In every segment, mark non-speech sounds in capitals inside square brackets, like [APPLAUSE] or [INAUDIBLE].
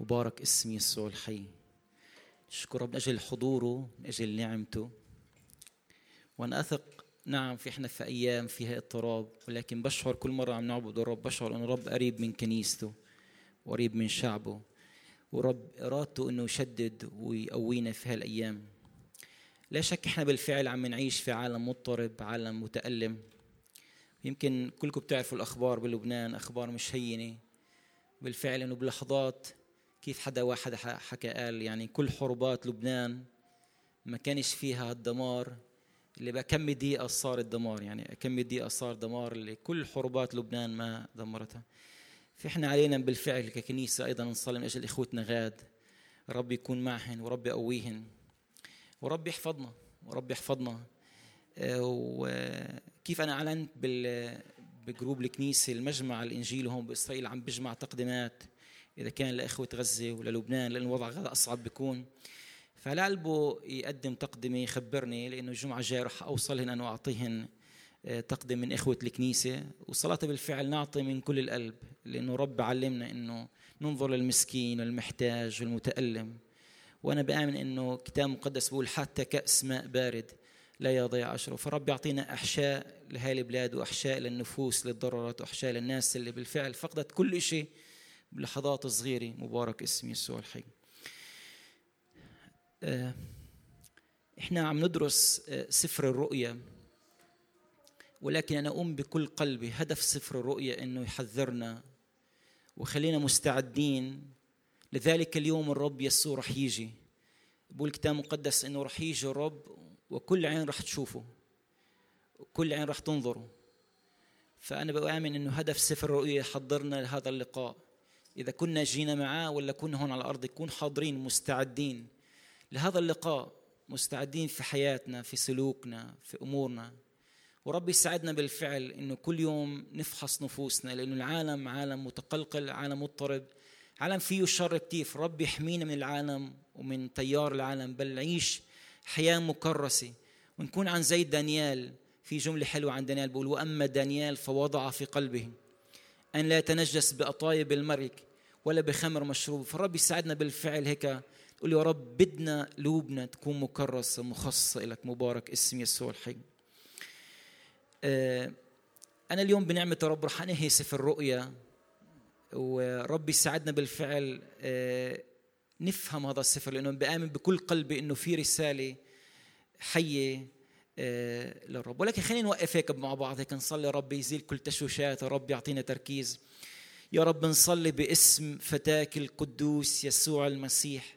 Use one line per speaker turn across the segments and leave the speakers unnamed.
مبارك اسم يسوع الحي. نشكر من أجل حضوره من أجل نعمته. وأنا أثق نعم في إحنا في أيام فيها اضطراب ولكن بشعر كل مرة عم نعبد الرب بشعر أن الرب قريب من كنيسته وقريب من شعبه. ورب إرادته أنه يشدد ويقوينا في هالأيام. لا شك إحنا بالفعل عم نعيش في عالم مضطرب عالم متألم. يمكن كلكم بتعرفوا الأخبار بلبنان أخبار مش هينة. بالفعل أنه بلحظات كيف حدا واحد حكى قال يعني كل حروبات لبنان ما كانش فيها الدمار اللي بقى كم دقيقة صار الدمار يعني كم دقيقة صار دمار اللي كل حروبات لبنان ما دمرتها. فإحنا علينا بالفعل ككنيسة أيضا نصلي من أجل إخوتنا غاد. رب يكون معهن ورب يقويهن ورب يحفظنا ورب يحفظنا. آه، وكيف أنا أعلنت بال بجروب الكنيسة المجمع الإنجيلي هون بإسرائيل عم بجمع تقديمات إذا كان لإخوة غزة وللبنان لأن الوضع غدا أصعب بيكون. فعلى قلبه يقدم تقدمة يخبرني لأنه الجمعة الجاية رح أوصل هنا وأعطيهن آه، تقدم من إخوة الكنيسة. وصلاة بالفعل نعطي من كل القلب لأنه رب علمنا أنه ننظر للمسكين والمحتاج والمتألم. وأنا بآمن أنه كتاب مقدس بيقول حتى كأس ماء بارد لا يضيع أشره فرب يعطينا أحشاء لهذه البلاد وأحشاء للنفوس للضررات وأحشاء للناس اللي بالفعل فقدت كل شيء بلحظات صغيرة مبارك اسم يسوع الحي. آه، إحنا عم ندرس آه، سفر الرؤيا ولكن أنا اؤمن بكل قلبي هدف سفر الرؤيا إنه يحذرنا وخلينا مستعدين. لذلك اليوم الرب يسوع رح يجي. بقول الكتاب المقدس إنه رح يجي الرب وكل عين رح تشوفه وكل عين رح تنظره. فأنا بؤمن إنه هدف سفر الرؤيا يحضرنا لهذا اللقاء. إذا كنا جينا معاه ولا كنا هون على الأرض نكون حاضرين مستعدين لهذا اللقاء مستعدين في حياتنا في سلوكنا في أمورنا. ورب يساعدنا بالفعل إنه كل يوم نفحص نفوسنا لأنه العالم عالم متقلقل عالم مضطرب عالم فيه شر كتير. رب يحمينا من العالم ومن تيار العالم بل نعيش حياة مكرسة. ونكون عن زي دانيال. في جملة حلوة عن دانيال بيقول وأما دانيال فوضع في قلبه أن لا يتنجس بأطايب الملك ولا بخمر مشروب. فالرب يساعدنا بالفعل هيك. تقول يا رب بدنا قلوبنا تكون مكرسة مخصصة لك مبارك. اسم يسوع الحي. آه، أنا اليوم بنعمة رب رح أنهي سفر الرؤيا. ورب يساعدنا بالفعل آه، نفهم هذا السفر لأنه بآمن بكل قلبي أنه في رسالة حية آه، للرب. ولكن خلينا نوقف هيك مع بعض. هيك نصلي رب يزيل كل تشويشات رب يعطينا تركيز. يا رب نصلي باسم فتاك القدوس يسوع المسيح.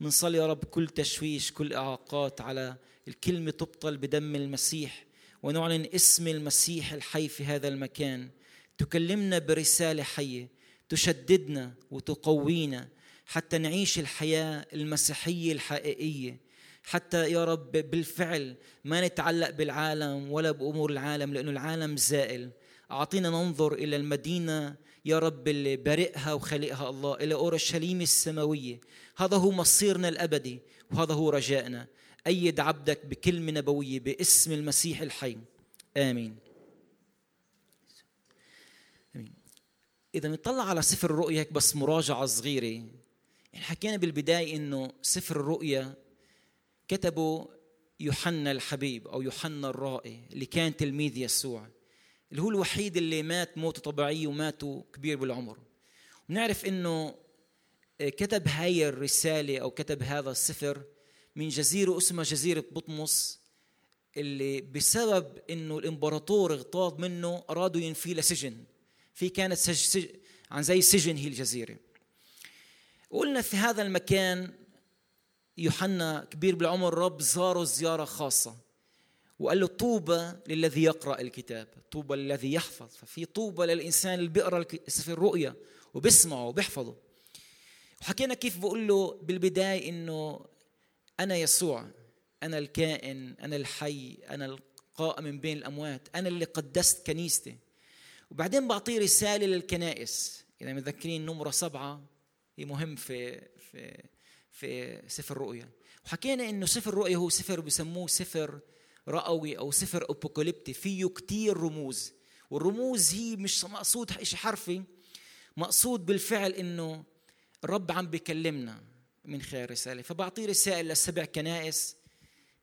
بنصلي يا رب كل تشويش كل إعاقات على الكلمة تبطل بدم المسيح ونعلن اسم المسيح الحي في هذا المكان. تكلمنا برسالة حية تشددنا وتقوينا حتى نعيش الحياة المسيحية الحقيقية. حتى يا رب بالفعل ما نتعلق بالعالم ولا بأمور العالم لأنه العالم زائل. أعطينا ننظر إلى المدينة يا رب اللي بارئها وخلقها الله إلى أورشليم السماوية. هذا هو مصيرنا الأبدي وهذا هو رجائنا. أيد عبدك بكلمة نبوية باسم المسيح الحي. آمين. إذا نطلع على سفر الرؤيا هيك بس مراجعة صغيرة. يعني حكينا بالبداية إنه سفر الرؤيا كتبه يوحنا الحبيب أو يوحنا الرائي اللي كان تلميذ يسوع. اللي هو الوحيد اللي مات موت طبيعية وماتوا كبير بالعمر. ونعرف إنه كتب هاي الرسالة أو كتب هذا السفر من جزيرة اسمها جزيرة بطمس اللي بسبب إنه الإمبراطور اغتاظ منه أرادوا ينفيه لسجن. في كانت سج سج عن زي سجن هي الجزيرة. قلنا في هذا المكان يوحنا كبير بالعمر رب زاره زيارة خاصة. وقال له طوبى للذي يقرأ الكتاب طوبى للذي يحفظ. ففي طوبى للإنسان اللي بيقرأ سفر الرؤيا وبيسمعه وبيحفظه. وحكينا كيف بقول له بالبداية إنه أنا يسوع أنا الكائن أنا الحي أنا القائم من بين الأموات أنا اللي قدست كنيستي. وبعدين بعطيه رسالة للكنائس. إذا متذكرين نمرة سبعة هي مهم في في في سفر الرؤيا. وحكينا إنه سفر الرؤيا هو سفر بسموه سفر رأوي أو سفر أبوكاليبتي فيه كتير رموز. والرموز هي مش مقصود شيء حرفي مقصود بالفعل إنه الرب عم بيكلمنا من خلال رسالة. فبعطيه رسائل للسبع كنائس.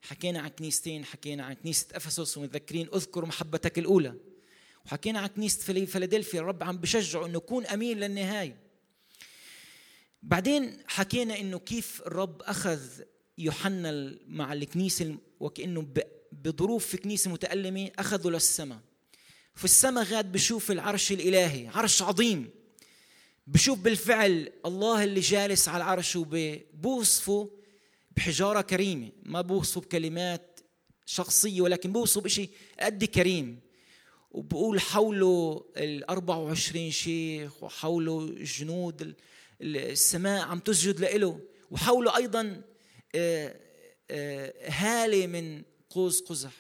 حكينا عن كنيستين حكينا عن كنيسة أفسس ومتذكرين أذكر محبتك الأولى. وحكينا عن كنيسة فيلادلفيا الرب عم بشجعه إنه يكون أمين للنهاية. بعدين حكينا إنه كيف الرب أخذ يوحنا مع الكنيسة وكأنه بظروف في كنيسة متألمة أخذه للسماء في السماء غاد بشوف العرش الإلهي عرش عظيم. بشوف بالفعل الله اللي جالس على العرش وبوصفه بحجارة كريمة. ما بوصفه بكلمات شخصية ولكن بوصفه بشيء قد كريم. وبقول حوله ال 24 شيخ وحوله جنود السماء عم تسجد له وحوله أيضا آه، آه، هالة من قوس قزح.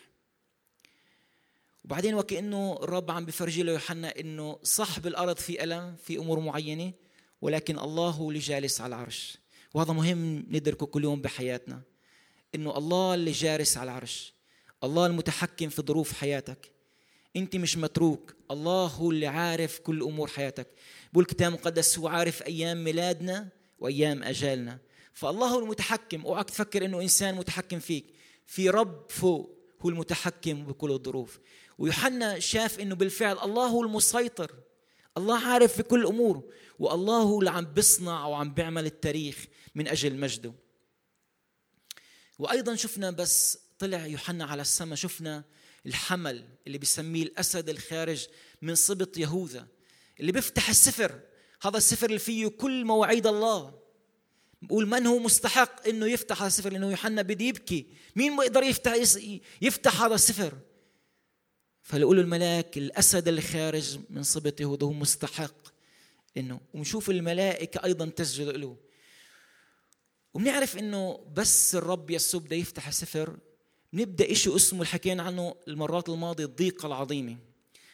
وبعدين وكأنه الرب عم بفرجي له يوحنا إنه صاحب الأرض في ألم في أمور معينة ولكن الله هو اللي جالس على العرش. وهذا مهم ندركه كل يوم بحياتنا إنه الله اللي جالس على العرش. الله المتحكم في ظروف حياتك. أنت مش متروك الله هو اللي عارف كل أمور حياتك. بقول الكتاب المقدس هو عارف أيام ميلادنا وأيام أجالنا. فالله هو المتحكم. أوعك تفكر إنه إنسان متحكم فيك. في رب فوق هو المتحكم بكل الظروف. ويوحنا شاف إنه بالفعل الله هو المسيطر. الله عارف في كل الأمور. والله هو اللي عم بيصنع وعم بيعمل التاريخ من أجل مجده. وأيضا شفنا بس طلع يوحنا على السماء شفنا الحمل اللي بيسميه الأسد الخارج من سبط يهوذا اللي بيفتح السفر. هذا السفر اللي فيه كل مواعيد الله. بقول من هو مستحق إنه يفتح هذا السفر لأنه يوحنا بده يبكي. مين بيقدر يفتح يفتح هذا السفر فليقول الملاك الأسد اللي خارج من سبط يهوذا هو مستحق إنه. ونشوف الملائكة أيضا تسجد له. وبنعرف إنه بس الرب يسوع بده يفتح السفر نبدا شيء اسمه اللي حكينا عنه المرات الماضية الضيقة العظيمة.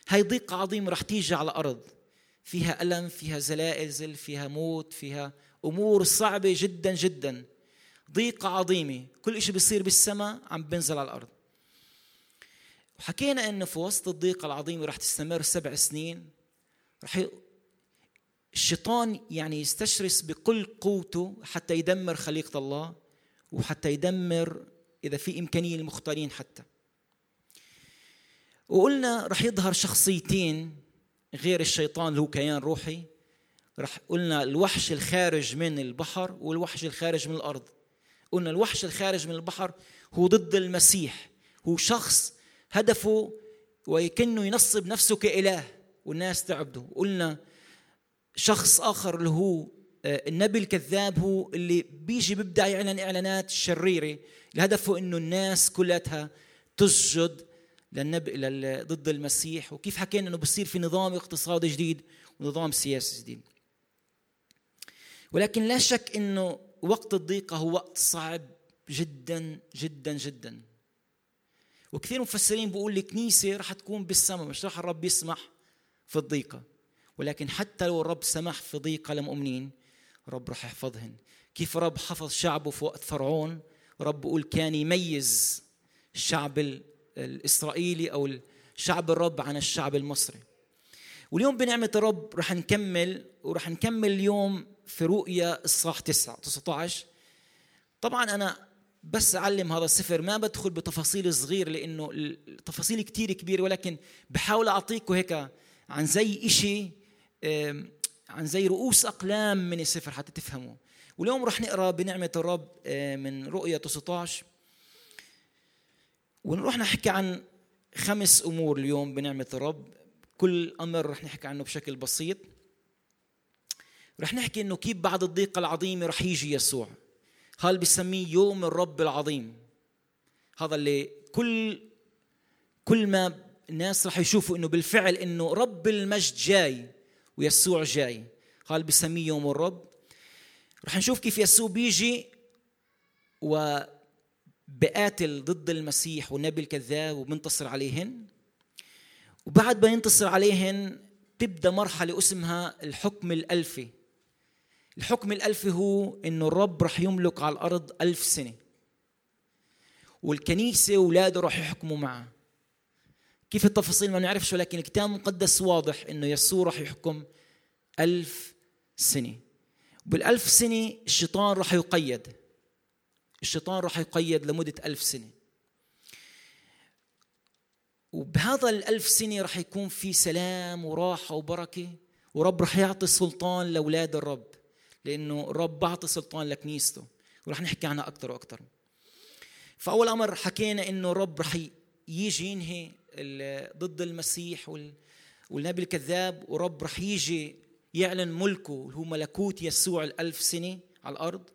هاي ضيقه عظيمه رح تيجي على الأرض فيها ألم فيها زلازل فيها موت فيها أمور صعبة جدا جدا ضيقة عظيمة. كل شيء بيصير بالسماء عم بينزل على الأرض. وحكينا إنه في وسط الضيقة العظيمة رح تستمر سبع سنين. رح الشيطان يعني يستشرس بكل قوته حتى يدمر خليقة الله وحتى يدمر إذا في إمكانية للمختارين حتى. وقلنا رح يظهر شخصيتين غير الشيطان اللي هو كيان روحي رح قلنا الوحش الخارج من البحر والوحش الخارج من الأرض. قلنا الوحش الخارج من البحر هو ضد المسيح. هو شخص هدفه ويكنه ينصب نفسه كإله والناس تعبده. قلنا شخص آخر اللي هو آه، النبي الكذاب هو اللي بيجي بيبدأ يعلن إعلانات شريرة. هدفه إنه الناس كلها تسجد للنبي ضد المسيح. وكيف حكينا إنه بصير في نظام اقتصادي جديد ونظام سياسي جديد. ولكن لا شك إنه وقت الضيقة هو وقت صعب جدا جدا جدا. وكثير مفسرين بيقول الكنيسه رح تكون بالسماء مش رح الرب يسمح في الضيقة. ولكن حتى لو الرب سمح في ضيقة للمؤمنين رب رح يحفظهن. كيف رب حفظ شعبه في وقت فرعون؟ رب بقول كان يميز الشعب الإسرائيلي أو شعب الرب عن الشعب المصري. واليوم بنعمة الرب رح نكمل ورح نكمل اليوم في رؤيا الصح 9 19 طبعا أنا بس أعلم هذا السفر ما بدخل بتفاصيل صغيرة لأنه التفاصيل كتير كبيرة ولكن بحاول أعطيكم هيك عن زي إشي عن زي رؤوس أقلام من السفر حتى تفهموا. واليوم رح نقرأ بنعمة الرب آه، من رؤيا 19 ونروح نحكي عن خمس أمور اليوم بنعمة الرب. كل أمر رح نحكي عنه بشكل بسيط. رح نحكي إنه كيف بعد الضيقه العظيمه رح يجي يسوع. هذا بسميه يوم الرب العظيم. هذا اللي كل كل ما الناس رح يشوفوا إنه بالفعل إنه رب المجد جاي ويسوع جاي. هذا بسميه يوم الرب. رح نشوف كيف يسوع بيجي وبقاتل ضد المسيح والنبي الكذاب وبنتصر عليهن. وبعد ما ينتصر عليهن تبدأ مرحلة اسمها الحكم الألفي. الحكم الألفي هو إنه الرب رح يملك على الأرض ألف سنة. والكنيسة واولاده رح يحكموا معه. كيف التفاصيل ما نعرفش ولكن الكتاب المقدس واضح إنه يسوع رح يحكم ألف سنة. بالألف سنة الشيطان راح يقيد. الشيطان راح يقيد لمدة ألف سنة. وبهذا الألف سنة راح يكون في سلام وراحة وبركة ورب راح يعطي سلطان لأولاد الرب. لأنه الرب بعطي سلطان لكنيسته ورح نحكي عنها أكثر وأكثر فأول أمر حكينا إنه الرب راح يجي ينهي ضد المسيح والنبي الكذاب ورب راح يجي يعلن ملكه اللي هو ملكوت يسوع الألف سنة على الأرض.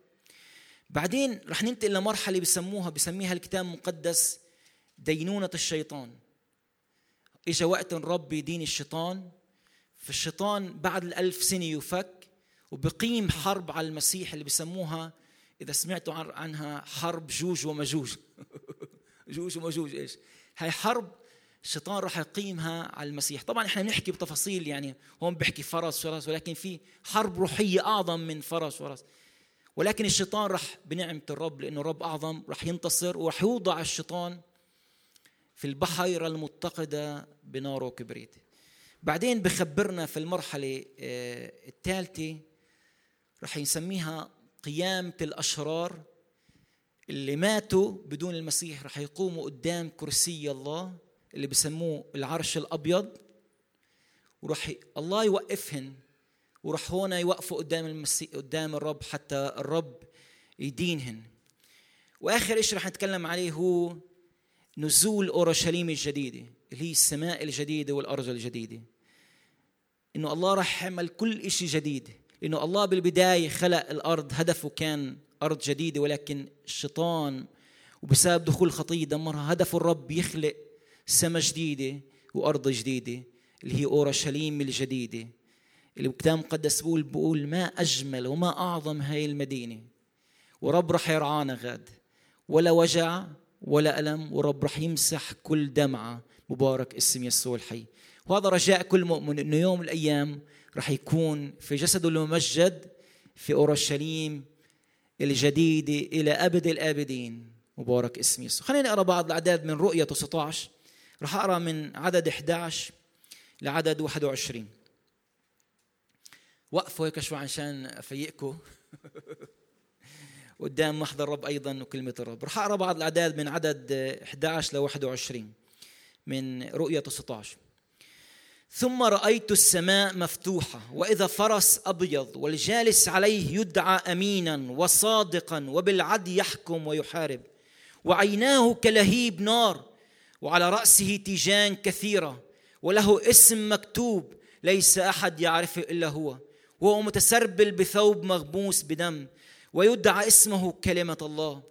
بعدين رح ننتقل لمرحلة بسموها بسميها الكتاب المقدس دينونة الشيطان. إجا وقت الرب يدين الشيطان فالشيطان بعد الألف سنة يفك وبقيم حرب على المسيح اللي بسموها إذا سمعتوا عنها حرب جوج ومجوج. [LAUGHS] جوج ومجوج إيش؟ هاي حرب الشيطان راح يقيمها على المسيح. طبعا إحنا بنحكي بتفاصيل يعني هون بحكي فرس وراس ولكن في حرب روحية أعظم من فرس وراس. ولكن الشيطان راح بنعمة الرب لأنه الرب أعظم راح ينتصر وراح يوضع الشيطان في البحيرة المتقدة بنار وكبريت بعدين بخبرنا في المرحلة آه، الثالثة راح يسميها قيامة الأشرار اللي ماتوا بدون المسيح. راح يقوموا قدام كرسي الله اللي بسموه العرش الأبيض. وراح الله يوقفهن وراح هون يوقفوا قدام المسيح قدام الرب حتى الرب يدينهن. وآخر شيء رح نتكلم عليه هو نزول أورشليم الجديدة اللي هي السماء الجديدة والأرض الجديدة. إنه الله راح يعمل كل شيء جديد لأنه الله بالبداية خلق الأرض هدفه كان أرض جديدة ولكن الشيطان وبسبب دخول الخطيه دمرها هدفه الرب يخلق سماء جديدة وأرض جديدة اللي هي أورشليم الجديدة. اللي الكتاب المقدس بقول بقول ما أجمل وما أعظم هاي المدينة. ورب رح يرعانا غاد. ولا وجع ولا ألم ورب رح يمسح كل دمعة مبارك اسم يسوع الحي. وهذا رجاء كل مؤمن إنه يوم من الأيام رح يكون في جسده الممجد في اورشليم الجديده إلى أبد الآبدين. مبارك اسم يسوع. خلينا نقرأ بعض الأعداد من رؤيا 19 رح أقرأ من عدد 11 لعدد 21 وقفوا هيك شوي عشان افيقكم [LAUGHS] قدام محضر الرب أيضا وكلمة الرب. رح أقرأ بعض الأعداد من عدد 11 ل 21 من رؤيا 19 ثم رأيت السماء مفتوحة وإذا فرس أبيض والجالس عليه يدعى أمينا وصادقا وبالعدل يحكم ويحارب. وعيناه كلهيب نار وعلى رأسه تيجان كثيرة وله اسم مكتوب ليس أحد يعرفه إلا هو. وهو متسربل بثوب مغموس بدم ويدعى اسمه كلمة الله.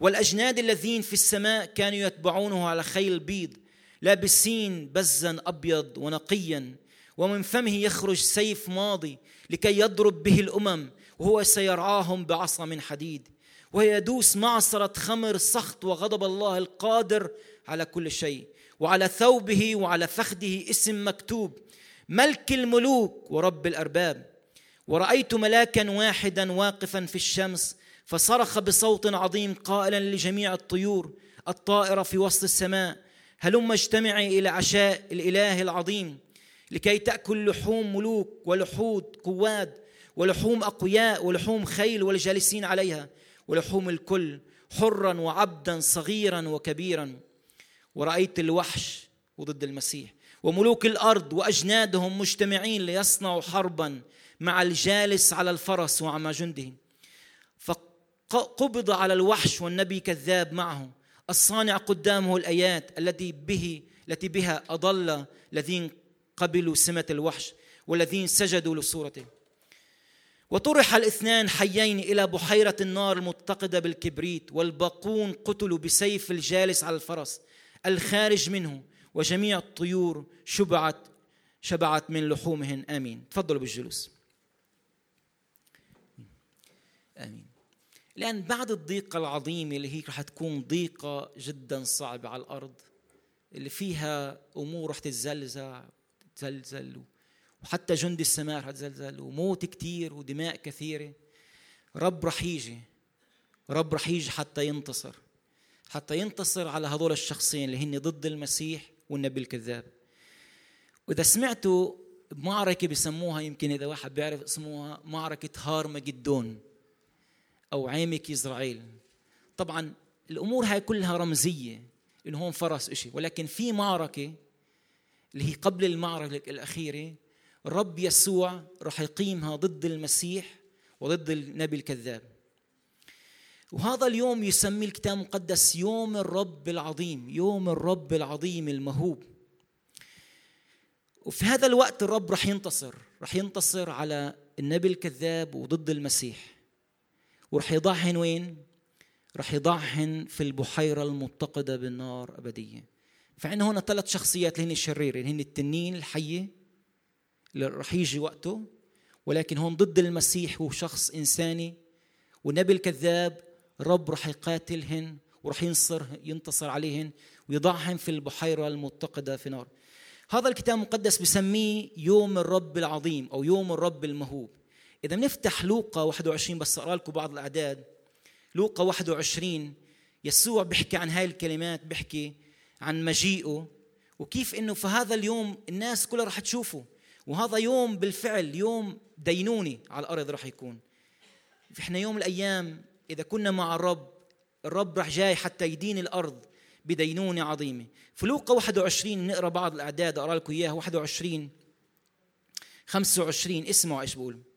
والأجناد الذين في السماء كانوا يتبعونه على خيل بيض لابسين بزا أبيض ونقيا ومن فمه يخرج سيف ماضي لكي يضرب به الأمم وهو سيرعاهم بعصا من حديد. ويدوس معصرة خمر سخط وغضب الله القادر على كل شيء وعلى ثوبه وعلى فخذه اسم مكتوب ملك الملوك ورب الأرباب. ورأيت ملاكا واحدا واقفا في الشمس فصرخ بصوت عظيم قائلا لجميع الطيور الطائرة في وسط السماء هلم اجتمعي إلى عشاء الإله العظيم لكي تأكل لحوم ملوك ولحود قواد ولحوم أقوياء ولحوم خيل والجالسين عليها ولحوم الكل حرا وعبدا صغيرا وكبيرا. ورأيت الوحش وضد المسيح وملوك الأرض وأجنادهم مجتمعين ليصنعوا حربا مع الجالس على الفرس ومع جنده فقبض على الوحش والنبي كذاب معه الصانع قدامه الآيات التي به التي بها أضل الذين قبلوا سمة الوحش والذين سجدوا لصورته. وطرح الاثنان حيين إلى بحيرة النار المتقدة بالكبريت والباقون قتلوا بسيف الجالس على الفرس الخارج منه وجميع الطيور شبعت شبعت من لحومهن. آمين. تفضلوا بالجلوس. آمين. لأن بعد الضيقه العظيمه اللي هي رح تكون ضيقة جدا صعبة على الأرض اللي فيها أمور رح تتزلزل تتزلزل وحتى جند السماء رح تزلزل وموت كثير ودماء كثيرة. رب رح يجي رب رح يجي حتى ينتصر حتى ينتصر على هذول الشخصين اللي هن ضد المسيح والنبي الكذاب. وإذا سمعتوا بمعركة بسموها يمكن إذا واحد بيعرف اسموها معركة هارمجدون أو عامك إسرائيل. طبعا الأمور هاي كلها رمزية إنه هون فرس إشي. ولكن في معركة اللي هي قبل المعركة الأخيرة الرب يسوع راح يقيمها ضد المسيح وضد النبي الكذاب. وهذا اليوم يسميه الكتاب المقدس يوم الرب العظيم يوم الرب العظيم المهوب. وفي هذا الوقت الرب رح ينتصر رح ينتصر على النبي الكذاب وضد المسيح. ورح يضعهن وين؟ رح يضعهن في البحيرة المتقدة بالنار أبدية. فعندنا هنا ثلاث شخصيات اللي هن الشريرة اللي هن التنين الحية اللي رح يجي وقته ولكن هون ضد المسيح هو شخص إنساني والنبي الكذاب الرب رح يقاتلهن ورح ينصر ينتصر عليهن ويضعهن في البحيرة المتقدة في نار. هذا الكتاب المقدس بسميه يوم الرب العظيم أو يوم الرب المهوب. إذا بنفتح لوقا 21 بس أقرأ لكم بعض الأعداد. لوقا 21 يسوع بيحكي عن هاي الكلمات بيحكي عن مجيئه. وكيف إنه في هذا اليوم الناس كلها رح تشوفه. وهذا يوم بالفعل يوم دينوني على الأرض رح يكون. إحنا يوم الأيام إذا كنا مع الرب الرب رح جاي حتى يدين الأرض بدينونة عظيمة. في لوقا 21 نقرأ بعض الأعداد أقرأ لكم إياها. 21 25 اسمعوا إيش بقول.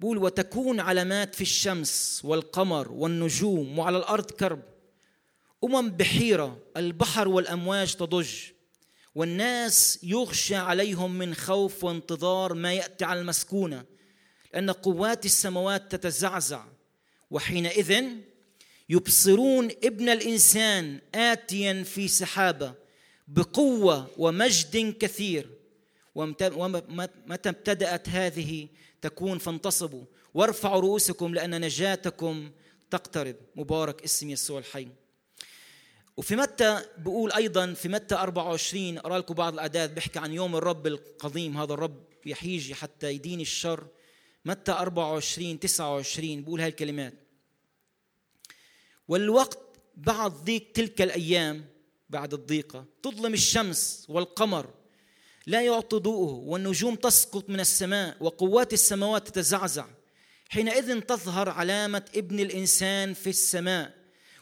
بقول وتكون علامات في الشمس والقمر والنجوم وعلى الأرض كرب. أمم بحيرة البحر والأمواج تضج. والناس يغشى عليهم من خوف وانتظار ما يأتي على المسكونة لأن قوات السماوات تتزعزع. وحينئذ يبصرون ابن الإنسان اتيا في سحابة بقوة ومجد كثير. ومتى ابتدأت هذه تكون فانتصبوا. وارفعوا رؤوسكم لأن نجاتكم تقترب. مبارك اسم يسوع الحي. وفي متى بقول أيضا في متى 24 اقرا لكم بعض الأعداد بيحكي عن يوم الرب القديم. هذا الرب يحيجي حتى يدين الشر. متى 24 29 بقول هاي الكلمات. والوقت بعد ضيق تلك الأيام بعد الضيقة تظلم الشمس والقمر. لا يعطي ضوءه والنجوم تسقط من السماء وقوات السماوات تتزعزع. حينئذ تظهر علامة ابن الإنسان في السماء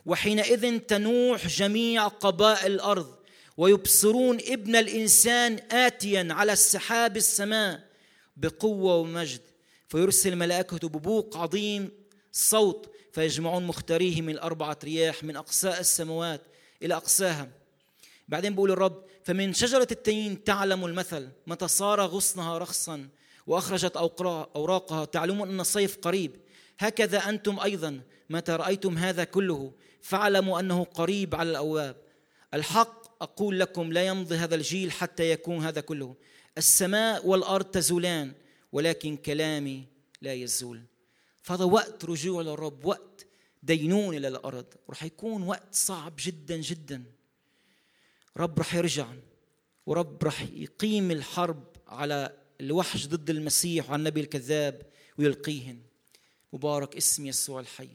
وحينئذ تنوح جميع قبائل الأرض ويبصرون ابن الإنسان اتيا على السحاب السماء بقوة ومجد. فيرسل ملائكته ببوق عظيم صوت فيجمعون مختاريه من الأربعة رياح من أقصاء السماوات إلى أقصاها. بعدين بقول الرب فمن شجرة التين تعلم المثل متى صار غصنها رخصا وأخرجت أوراقها تعلمون أن الصيف قريب. هكذا أنتم أيضا متى رأيتم هذا كله فاعلموا أنه قريب على الأواب. الحق أقول لكم لا يمضي هذا الجيل حتى يكون هذا كله. السماء والأرض تزولان ولكن كلامي لا يزول. فهذا وقت رجوع للرب وقت دينونة للأرض رح يكون وقت صعب جدا جدا. رب رح يرجع ورب رح يقيم الحرب على الوحش ضد المسيح وعلى النبي الكذاب ويلقيهن. مبارك اسم يسوع الحي.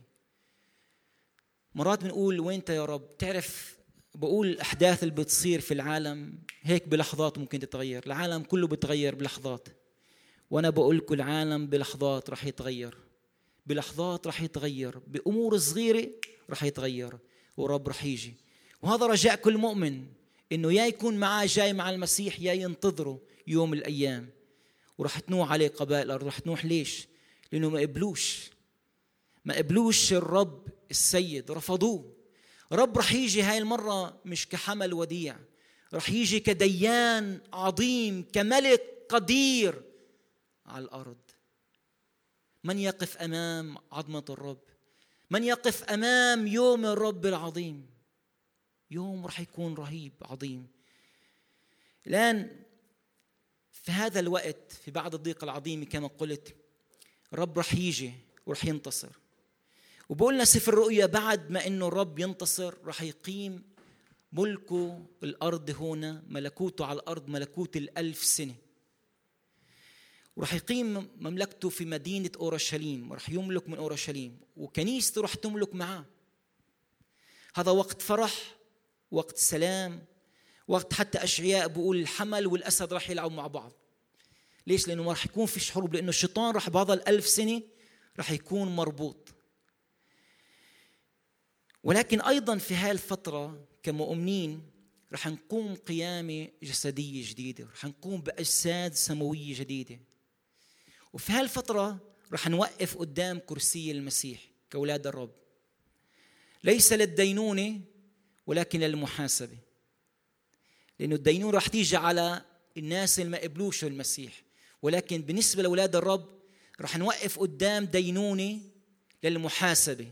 مرات بنقول وين يا رب؟ تعرف بقول الاحداث اللي بتصير في العالم هيك بلحظات ممكن تتغير العالم كله بتغير بلحظات. وأنا بقول لكم العالم بلحظات رح يتغير بلحظات رح يتغير بأمور صغيرة رح يتغير ورب رح يجي. وهذا رجاء كل مؤمن. إنه يا يكون معاه جاي مع المسيح يا ينتظره يوم الأيام. ورح تنوح عليه قبائل الأرض. رح تنوح ليش؟ لأنه ما قبلوش. ما قبلوش الرب السيد. رفضوه. رب رح يجي هاي المرة مش كحمل وديع. رح يجي كديان عظيم كملك قدير على الأرض. من يقف أمام عظمة الرب؟ من يقف أمام يوم الرب العظيم؟ يوم راح يكون رهيب عظيم. الآن في هذا الوقت في بعد الضيقه العظيمه كما قلت الرب راح يجي وراح ينتصر. وبقولنا سفر الرؤيا بعد ما إنه الرب ينتصر راح يقيم ملكه الأرض هنا ملكوته على الأرض ملكوت الألف سنة. وراح يقيم مملكته في مدينة أورشليم وراح يملك من أورشليم وكنيسته راح تملك معاه. هذا وقت فرح وقت سلام وقت حتى أشعياء بيقول الحمل والأسد راح يلعبوا مع بعض. ليش؟ لأنه ما راح يكون فيش حروب لأنه الشيطان راح بهذا الألف سنة راح يكون مربوط. ولكن أيضا في هاي الفترة كمؤمنين رح نقوم قيامة جسدية جديدة رح نقوم بأجساد سماوية جديدة. وفي هالفتره رح نوقف قدام كرسي المسيح كأولاد الرب. ليس للدينونة ولكن للمحاسبه لأنه الدينونه رح تيجي على الناس اللي ما قبلوش المسيح. ولكن بالنسبة لأولاد الرب رح نوقف قدام دينونة للمحاسبة.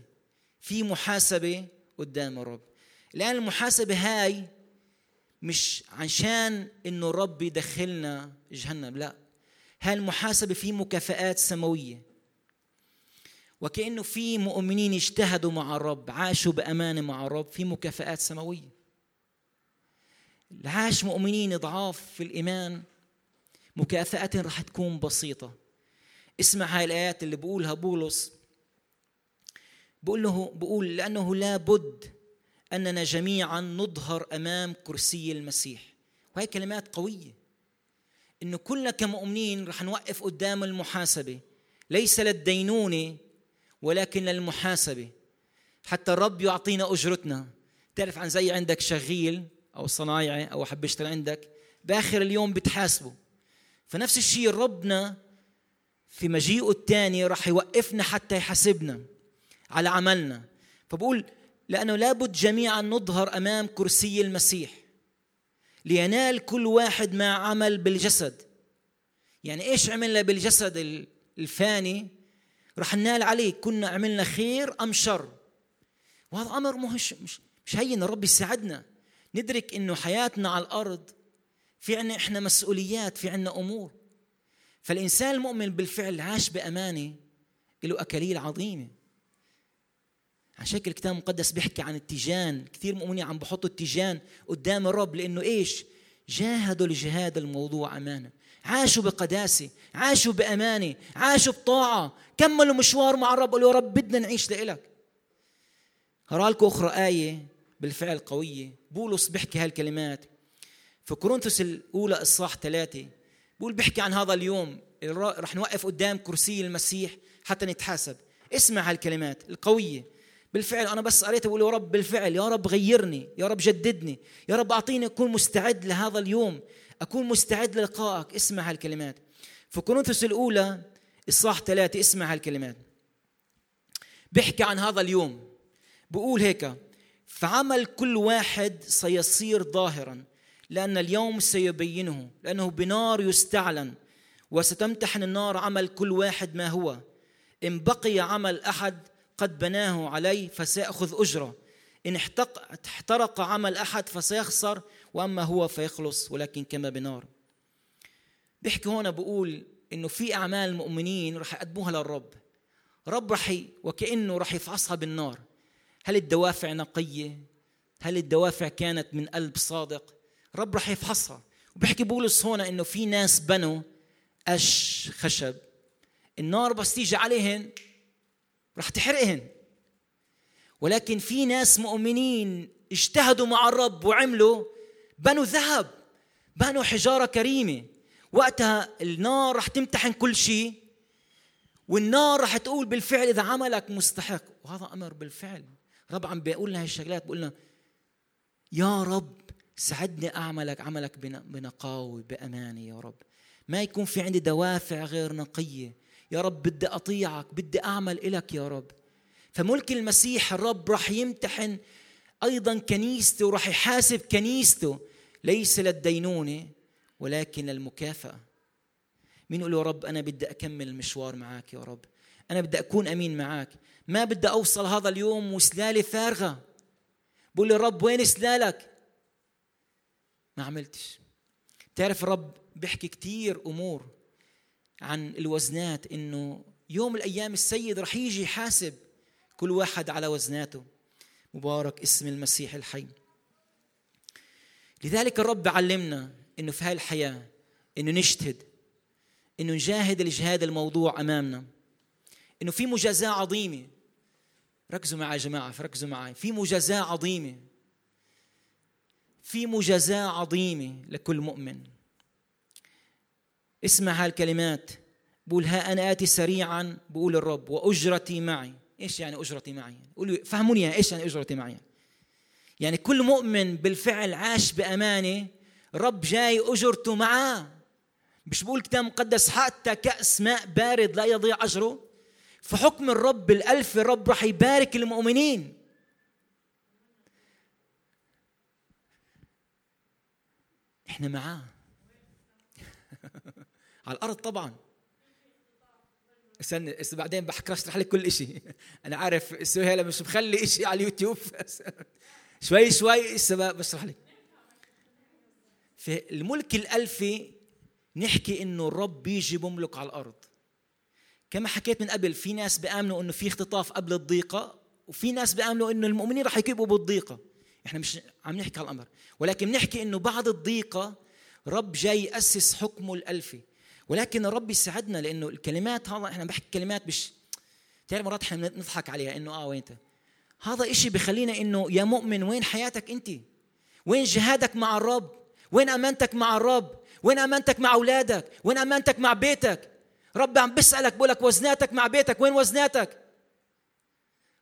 في محاسبة قدام الرب. الآن المحاسبة هاي مش عشان إنه الرب يدخلنا جهنم لا. هاي المحاسبة في مكافآت سماوية. وكأنه في مؤمنين اجتهدوا مع الرب عاشوا بأمانة مع الرب في مكافآت سماوية. عاش مؤمنين ضعاف في الإيمان مكافأة رح تكون بسيطة. اسمع هاي الآيات اللي بقولها بولس. بقول له بقول لأنه لا بد أننا جميعا نظهر أمام كرسي المسيح. وهي كلمات قوية. إنه كلنا كمؤمنين رح نوقف قدام المحاسبة. ليس للدينونة ولكن للمحاسبة. حتى الرب يعطينا أجرتنا. تعرف عن زي عندك شغيل أو صنايعي أو حب يشتغل عندك بآخر اليوم بتحاسبه. فنفس الشيء ربنا في مجيئه الثاني راح يوقفنا حتى يحاسبنا على عملنا. فبقول لأنه لابد جميعا نظهر أمام كرسي المسيح. لينال كل واحد ما عمل بالجسد. يعني إيش عملنا بالجسد الفاني؟ رح ننال عليه كنا عملنا خير أم شر؟ وهذا أمر مش مش مش هين الرب يساعدنا. ندرك إنه حياتنا على الأرض في عنا إحنا مسؤوليات في عنا أمور. فالإنسان المؤمن بالفعل عاش بأمانة له أكاليل عظيمة. عشان هيك الكتاب المقدس بيحكي عن التيجان. كثير مؤمنين عم بحطوا التيجان قدام الرب لإنه إيش؟ جاهدوا لجهاد الموضوع امانه عاشوا بقداسة عاشوا بأمانة عاشوا بطاعة كملوا مشوار مع الرب قالوا يا رب بدنا نعيش لإلك. لكم أخرى آية بالفعل قوية. بولس بيحكي هالكلمات. في كورنثوس الأولى إصحاح ثلاثة بقول بيحكي عن هذا اليوم. رح نوقف قدام كرسي المسيح حتى نتحاسب. اسمع هالكلمات القوية. بالفعل أنا بس قريت بقول يا رب بالفعل يا رب غيرني يا رب جددني يا رب أعطيني أكون مستعد لهذا اليوم. أكون مستعد للقائك. اسمع هالكلمات. في كورنثوس الأولى إصحاح ثلاثة اسمع هالكلمات. بيحكي عن هذا اليوم. بقول هيك فعمل كل واحد سيصير ظاهرا لأن اليوم سيبينه لأنه بنار يستعلن وستمتحن النار عمل كل واحد ما هو. إن بقي عمل أحد قد بناه عليه فسيأخذ أجرة. إن احترق عمل أحد فسيخسر وأما هو فيخلص ولكن كما بنار. بيحكي هون بقول إنه في أعمال المؤمنين رح يقدموها للرب. رب رح وكأنه رح يفحصها بالنار. هل الدوافع نقية؟ هل الدوافع كانت من قلب صادق؟ رب رح يفحصها وبيحكي بولس هون إنه في ناس بنوا قش خشب. النار بس تيجي عليهن رح تحرقهن. ولكن في ناس مؤمنين اجتهدوا مع الرب وعملوا بنوا ذهب بنوا حجارة كريمة. وقتها النار رح تمتحن كل شيء والنار رح تقول بالفعل إذا عملك مستحق. وهذا أمر بالفعل. رب عم بيقول لنا هالشغلات بقول لنا يا رب ساعدني أعملك عملك بنقاوه بأمانة يا رب. ما يكون في عندي دوافع غير نقية. يا رب بدي أطيعك بدي أعمل إلك يا رب. فملك المسيح الرب راح يمتحن أيضا كنيسته وراح يحاسب كنيسته. ليس للدينونة ولكن للمكافأة. مين يقول يا رب أنا بدي أكمل المشوار معك يا رب؟ أنا بدي أكون أمين معك ما بدي أوصل هذا اليوم وسلالي فارغة. بقول لي رب وين سلالك؟ ما عملتش. تعرف الرب بيحكي كتير أمور عن الوزنات إنه يوم الأيام السيد رح يجي يحاسب كل واحد على وزناته. مبارك اسم المسيح الحي. لذلك الرب علمنا إنه في هاي الحياة إنه نجتهد إنه نجاهد الجهاد الموضوع أمامنا. إنه في مجازاة عظيمة. ركزوا معي يا جماعة فركزوا معي. في مجازاة عظيمة. في مجازاة عظيمة لكل مؤمن. اسمع هالكلمات. بقول ها أنا آتي سريعا بقول الرب وأجرتي معي. إيش يعني أجرتي معي؟ قولوا فهموني إيش يعني أجرتي معي؟ يعني كل مؤمن بالفعل عاش بأمانة رب جاي أجرته معاه. مش بقول كتاب مقدس حتى كأس ماء بارد لا يضيع أجره. فحكم الرب الألف الرب راح يبارك المؤمنين. إحنا معاه. [LAUGHS] على الأرض طبعا. استنى بعدين بحكي اشرح لك كل شيء [LAUGHS] أنا عارف سهيله مش مخلي شيء على اليوتيوب. [LAUGHS] شوي شوي لسه بشرح لك في الملك الألفي نحكي إنه الرب بيجي بملك على الأرض. كما حكيت من قبل في ناس بيآمنوا إنه في اختطاف قبل الضيقة وفي ناس بيآمنوا إنه المؤمنين رح يكبوا بالضيقة. إحنا مش عم نحكي على الامر ولكن بنحكي إنه بعد الضيقة رب جاي يأسس حكمه الألفي. ولكن الرب يساعدنا لأنه الكلمات هذا إحنا بحكي كلمات مش تعرف مرات إحنا نضحك عليها إنه آه وين أنت؟ هذا إشي بخلينا إنه يا مؤمن وين حياتك أنت؟ وين جهادك مع الرب؟ وين أمانتك مع الرب؟ وين أمانتك مع أولادك؟ وين أمانتك مع بيتك؟ رب عم بسالك بقول لك وزناتك مع بيتك وين وزناتك؟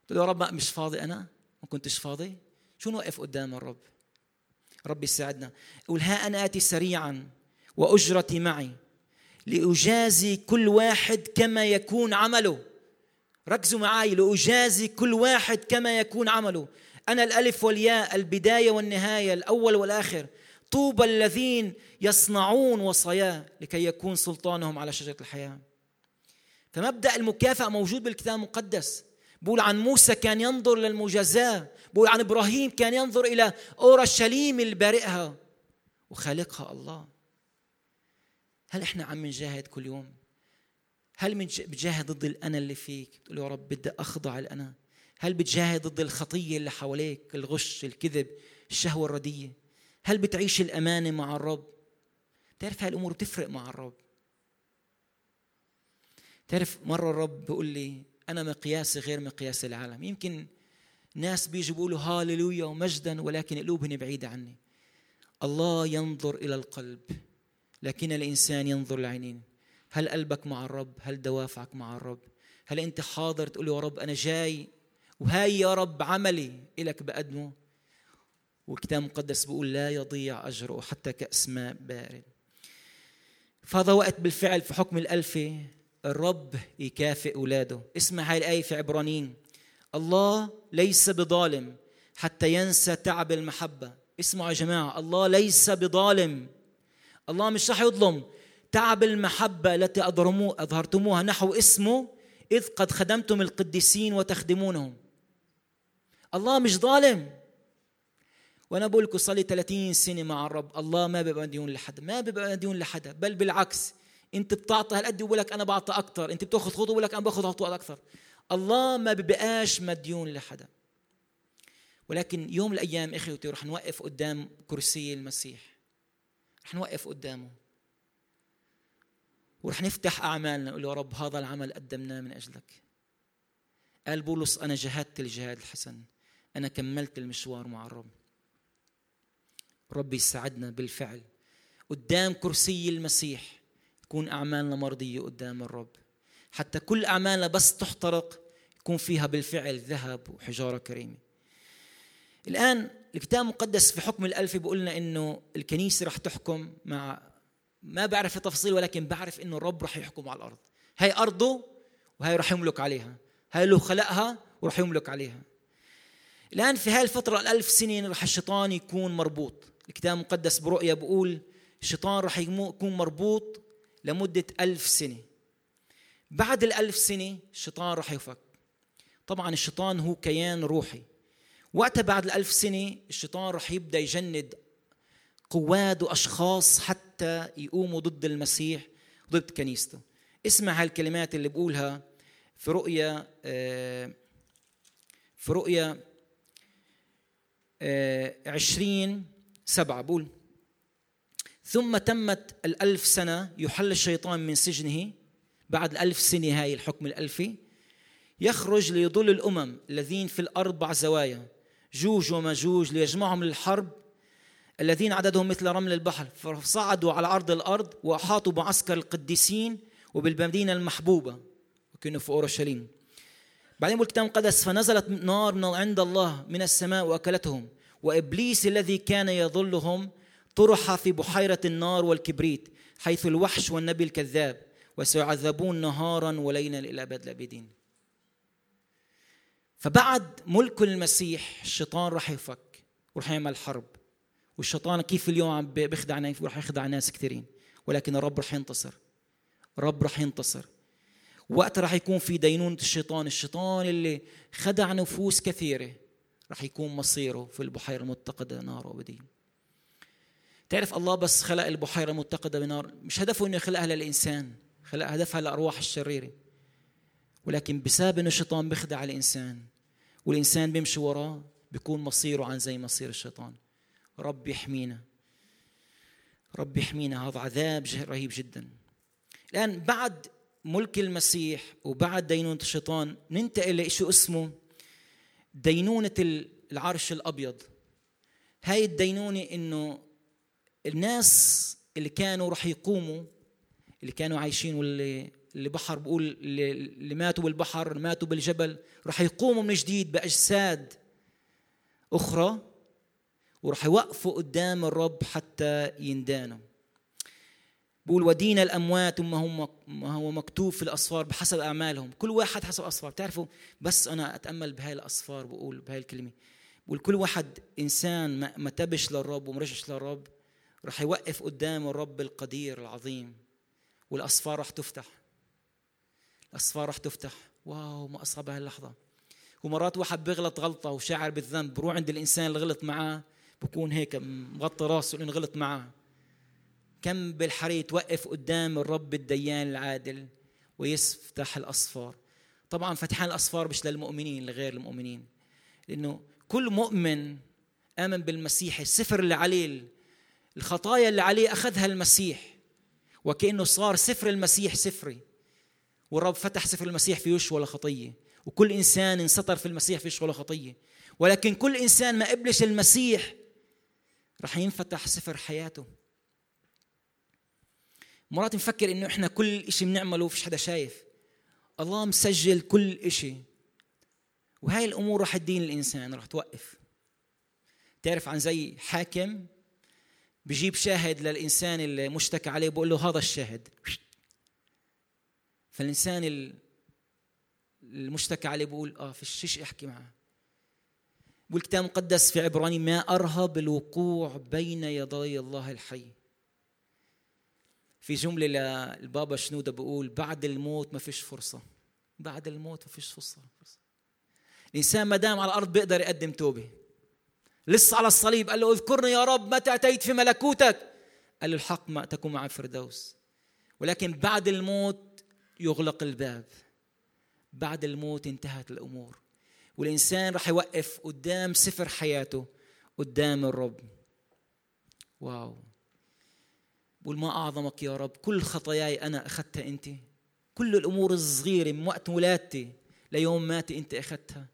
قلت له يا رب مش فاضي أنا؟ ما كنتش فاضي؟ شو نوقف قدام الرب؟ رب يساعدنا. يقول ها أنا آتي سريعا وأجرتي معي. لأجازي كل واحد كما يكون عمله. ركزوا معي لأجازي كل واحد كما يكون عمله. أنا الألف والياء البداية والنهاية الأول والآخر. طوبى الذين يصنعون وصاياه لكي يكون سلطانهم على شجرة الحياة. فمبدأ المكافأة موجود بالكتاب المقدس. بقول عن موسى كان ينظر للمجازاه بقول عن إبراهيم كان ينظر إلى أورشليم البارئها. وخالقها الله. هل إحنا عم نجاهد كل يوم؟ هل بتجاهد ضد الانا اللي فيك؟ تقول يا رب بدي أخضع الانا هل بتجاهد ضد الخطية اللي حواليك؟ الغش الكذب الشهوة الردية. هل بتعيش الأمانة مع الرب؟ تعرف هاي الأمور بتفرق مع الرب. تعرف مرة الرب بيقول لي أنا مقياسي غير مقياس العالم. يمكن ناس بيجوا بيقولوا هاللويا ومجدا ولكن قلوبهم بعيدة عني. الله ينظر إلى القلب. لكن الإنسان ينظر للعينين هل قلبك مع الرب؟ هل دوافعك مع الرب؟ هل أنت حاضر تقول يا رب أنا جاي؟ وهاي يا رب عملي إلك بقدمه. والكتاب المقدس بيقول لا يضيع أجره حتى كأس ماء بارد. فهذا وقت بالفعل في حكم الألفة الرب يكافئ أولاده. اسمع هاي الآية في عبرانيين. الله ليس بظالم حتى ينسى تعب المحبة. اسمعوا يا جماعة الله ليس بظالم الله مش رح يظلم. تعب المحبة التي أظهرتموها نحو اسمه إذ قد خدمتم القديسين وتخدمونهم. الله مش ظالم. وأنا بقول لكم صار لي 30 سنة مع الرب. الله ما بيبقى مديون لحدا ما بيبقى مديون لحدا بل بالعكس أنت بتعطي هالقد وبقول لك أنا بعطي أكثر أنت بتأخذ خطوة بقول لك أنا باخذ خطوة أكثر الله ما بيبقاش مديون لحدا ولكن يوم من الأيام إخوتي رح نوقف قدام كرسي المسيح. رح نوقف قدامه. ورح نفتح أعمالنا نقول يا رب هذا العمل قدمناه من أجلك. قال بولس أنا جهدت الجهاد الحسن. أنا كملت المشوار مع الرب. رب يساعدنا بالفعل. قدام كرسي المسيح تكون أعمالنا مرضية قدام الرب. حتى كل أعمالنا بس تحترق يكون فيها بالفعل ذهب وحجارة كريمة. الآن الكتاب المقدس في حكم الألف بيقول لنا إنه الكنيسة رح تحكم مع ما بعرف التفاصيل ولكن بعرف إنه الرب رح يحكم على الأرض. هاي أرضه وهي رح يملك عليها. هاي له خلقها ورح يملك عليها. الآن في هاي الفترة الألف سنين رح الشيطان يكون مربوط. الكتاب المقدس برؤية بقول الشيطان رح يكون مربوط لمدة ألف سنة. بعد الألف سنة الشيطان رح يفك. طبعا الشيطان هو كيان روحي. وقتها بعد الألف سنة الشيطان رح يبدأ يجند قواد وأشخاص حتى يقوموا ضد المسيح ضد كنيسته. اسمع هالكلمات اللي بقولها في رؤيا آه، في رؤيا آه، عشرين سبعة. بقول ثم تمت الألف سنة يحل الشيطان من سجنه بعد الألف سنة هاي الحكم الألفي يخرج ليضل الأمم الذين في الأربع زوايا. جوج ومجوج ليجمعهم للحرب الذين عددهم مثل رمل البحر. فصعدوا على عرض الأرض وأحاطوا بعسكر القديسين وبالمدينة المحبوبة وكانوا في أورشليم. بعدين الكتاب المقدس فنزلت نار من عند الله من السماء وأكلتهم. وإبليس الذي كان يظلهم طرح في بحيرة النار والكبريت حيث الوحش والنبي الكذاب وسيعذبون نهارا وليلا إلى أبد الآبدين فبعد ملك المسيح الشيطان راح يفك وراح يعمل حرب. والشيطان كيف اليوم عم بيخدع ناس وراح يخدع ناس كثيرين ولكن الرب راح ينتصر. الرب راح ينتصر. وقت راح يكون في دينونة الشيطان الشيطان اللي خدع نفوس كثيرة راح يكون مصيره في البحيرة المتقدة نار أبدية تعرف الله بس خلق البحيرة المتقدة بنار؟ مش هدفه إنه يخلقها للإنسان خلق هدفها للأرواح الشريرة. ولكن بسبب إنه الشيطان بيخدع الإنسان والإنسان بيمشي وراه بيكون مصيره عن زي مصير الشيطان. رب يحمينا. رب يحمينا. هذا عذاب رهيب جدا. الآن بعد ملك المسيح وبعد دينونة الشيطان ننتقل لشيء اسمه؟ دينونة العرش الأبيض. هاي الدينونة إنه الناس اللي كانوا رح يقوموا اللي كانوا عايشين واللي اللي بحر بقول اللي ماتوا بالبحر ماتوا بالجبل رح يقوموا من جديد بأجساد أخرى ورح يوقفوا قدام الرب حتى يندانوا. بقول ودين الأموات ما هو ما هو مكتوب في الأصفار بحسب أعمالهم. كل واحد حسب أصفار. بتعرفوا؟ بس أنا أتأمل بهاي الأصفار بقول بهاي الكلمة. بقول كل واحد إنسان ما تبش للرب ومرجش للرب رح يوقف قدام الرب القدير العظيم والأصفار رح تفتح. الأصفار رح تفتح. واو ما أصاب هاللحظة. ومرات واحد بيغلط غلطة وشاعر بالذنب بروح عند الإنسان اللي غلط معاه بكون هيك مغطي راسه لأنه غلط معاه. كم بالحري توقف قدام الرب الديان العادل ويفتح الأصفار. طبعا فتحان الأصفار مش للمؤمنين لغير المؤمنين. لأنه كل مؤمن آمن بالمسيح السفر اللي عليه الخطايا اللي عليه أخذها المسيح. وكأنه صار سفر المسيح سفري. والرب فتح سفر المسيح فيهوش ولا خطية وكل إنسان انسطر في المسيح فيهوش ولا خطية ولكن كل إنسان ما قبلش المسيح رح ينفتح سفر حياته. مرات نفكر إنه إحنا كل شيء بنعمله فيش حدا شايف. الله مسجل كل شيء وهاي الأمور رح تدين الإنسان رح توقف. تعرف عن زي حاكم بجيب شاهد للإنسان المشتكى عليه بقول له هذا الشاهد. فالإنسان المشتكى عليه بقول آه في شيء احكي معه بقول الكتاب المقدس في عبراني ما أرهب الوقوع بين يدي الله الحي. في جملة للبابا شنودة بقول بعد الموت ما فيش فرصة. بعد الموت ما فيش فرصة. الإنسان ما دام على الأرض بيقدر يقدم توبة. لسه على الصليب قال له اذكرني يا رب متى أتيت في ملكوتك. قال له الحق ما تكون مع الفردوس. ولكن بعد الموت يغلق الباب. بعد الموت انتهت الأمور. والإنسان راح يوقف قدام سفر حياته قدام الرب. واو. بقول ما أعظمك يا رب. كل خطاياي أنا أخذتها أنت. كل الأمور الصغيرة من وقت ولادتي ليوم ماتي أنت أخذتها.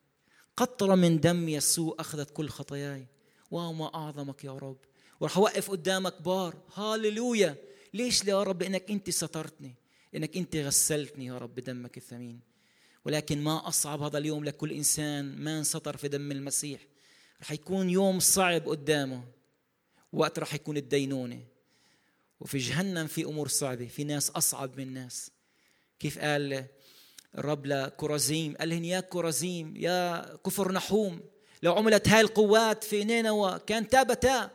قطرة من دم يسوع أخذت كل خطاياي. وما أعظمك يا رب. وراح أوقف قدامك بار هاللويا. ليش يا رب لأنك أنت سترتني؟ لأنك أنت غسلتني يا رب بدمك الثمين. ولكن ما أصعب هذا اليوم لكل إنسان ما انسطر في دم المسيح. رح يكون يوم صعب قدامه. وقت رح يكون الدينونة. وفي جهنم في أمور صعبة. في ناس أصعب من ناس. كيف قال الرب لكرازيم؟ قال لهم يا كرازيم يا كفر نحوم. لو عملت هاي القوات في نينوى كان تابتا.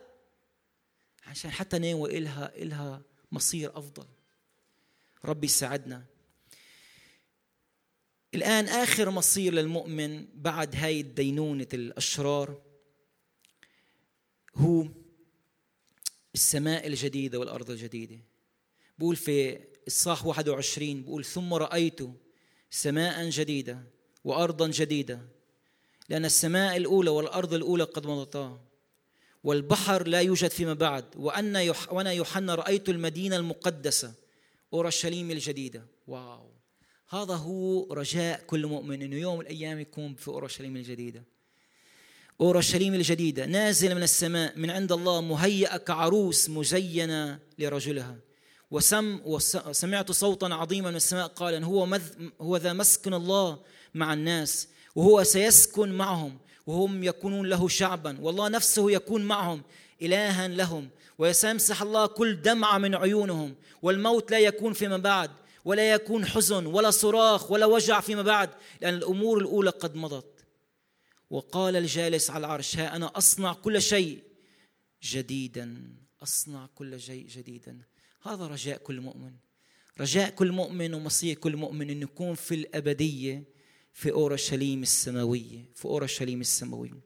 عشان حتى نينوى إلها إلها مصير أفضل. ربي يساعدنا. الآن آخر مصير للمؤمن بعد هاي الدينونة الأشرار هو السماء الجديدة والأرض الجديدة. بقول في الصاح 21 بقول ثم رأيت سماء جديدة وأرضا جديدة لأن السماء الأولى والأرض الأولى قد مضتا والبحر لا يوجد فيما بعد وأنا يوحنا رأيت المدينة المقدسة. أورشليم الجديدة. واو. هذا هو رجاء كل مؤمن إنه يوم من الأيام يكون في أورشليم الجديدة. أورشليم الجديدة. نازلة من السماء من عند الله مهيئة كعروس مزينة لرجلها. وسم وسمعت صوتا عظيما من السماء قال هو مذ هو ذا مسكن الله مع الناس وهو سيسكن معهم وهم يكونون له شعبا. والله نفسه يكون معهم إلها لهم. وسيمسح الله كل دمعة من عيونهم والموت لا يكون فيما بعد ولا يكون حزن ولا صراخ ولا وجع فيما بعد لأن الأمور الأولى قد مضت. وقال الجالس على العرش ها أنا أصنع كل شيء جديدا أصنع كل شيء جديدا. هذا رجاء كل مؤمن. رجاء كل مؤمن ومصير كل مؤمن أن يكون في الأبدية في أورشليم السماوية في أورشليم السماوية.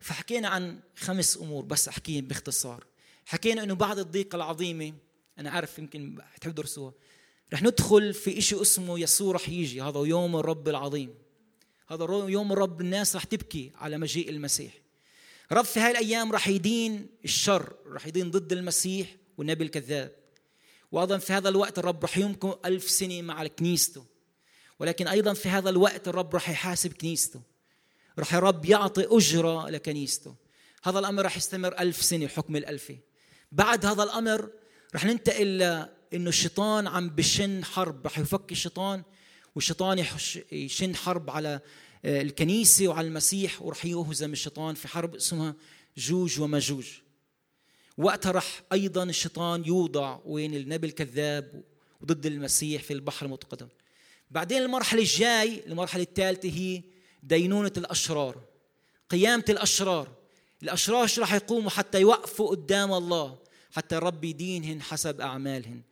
فحكينا عن خمس أمور بس أحكيهم باختصار. حكينا أنه بعد الضيقة العظيمة أنا عارف يمكن تحب درسوها رح ندخل في إشي اسمه يسوع رح يجي هذا يوم الرب العظيم. هذا يوم الرب الناس رح تبكي على مجيء المسيح. رب في هاي الأيام رح يدين الشر رح يدين ضد المسيح والنبي الكذاب. وأيضا في هذا الوقت الرب رح يمكن ألف سنة مع كنيسته ولكن أيضا في هذا الوقت الرب رح يحاسب كنيسته. رح الرب يعطي أجرة لكنيسته. هذا الأمر رح يستمر ألف سنة حكم الألفة. بعد هذا الأمر رح ننتقل إنه الشيطان عم بشن حرب رح يفك الشيطان والشيطان يشن حرب على آه، الكنيسة وعلى المسيح ورح يهزم الشيطان في حرب اسمها جوج ومجوج وقتها رح أيضا الشيطان يوضع وين النبي الكذاب وضد المسيح في البحر المتقدم. بعدين المرحلة الجاي المرحلة الثالثة هي دينونة الأشرار قيامة الأشرار. الأشرار رح يقوموا حتى يوقفوا قدام الله حتى الرب يدينهن حسب أعمالهن.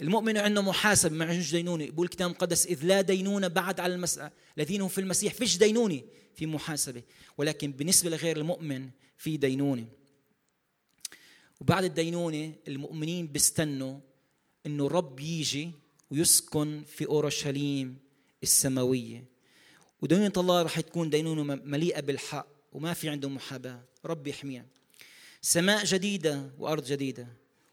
المؤمن عنده محاسب ما عندوش دينونه يقول الكتاب المقدس إذ لا دينونه بعد على المسألة الذين هم في المسيح فيش دينونه في محاسبة. ولكن بالنسبة لغير المؤمن في دينونه وبعد الدينونه المؤمنين بيستنوا إنه الرب يجي ويسكن في أورشليم السماوية. ودينونة الله رح تكون دينونة مليئة بالحق. وما في عنده محاباة. رب يحميها. سماء جديدة وأرض جديدة.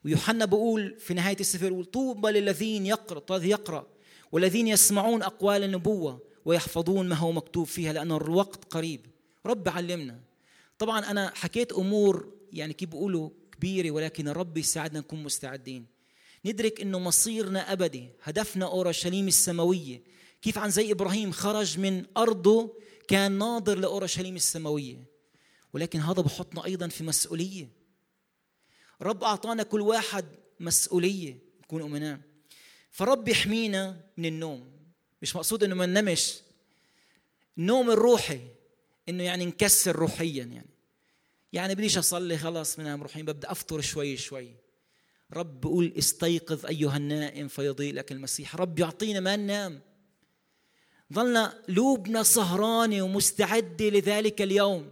ويوحنا بيقول في نهاية السفر طوبى للذين يقرأ. طيب يقرأ. والذين يسمعون أقوال النبوة ويحفظون ما هو مكتوب فيها لأن الوقت قريب. رب علمنا. طبعا أنا حكيت أمور يعني كيف بيقولوا كبيرة ولكن الرب يساعدنا نكون مستعدين. ندرك إنه مصيرنا أبدي. هدفنا أورشليم السماوية. كيف عن زي إبراهيم خرج من أرضه كان ناظر لأورشليم السماوية ولكن هذا بحطنا أيضا في مسؤولية. رب أعطانا كل واحد مسؤولية نكون أمناء. فرب يحمينا من النوم. مش مقصود إنه ما ننامش. النوم الروحي إنه يعني نكسر روحيا يعني. يعني بديش أصلي خلاص منام روحيا ببدأ أفطر شوي شوي. رب بقول استيقظ أيها النائم فيضيء لك المسيح. رب يعطينا ما ننام. ظلنا لوبنا سهرانة ومستعدة لذلك اليوم.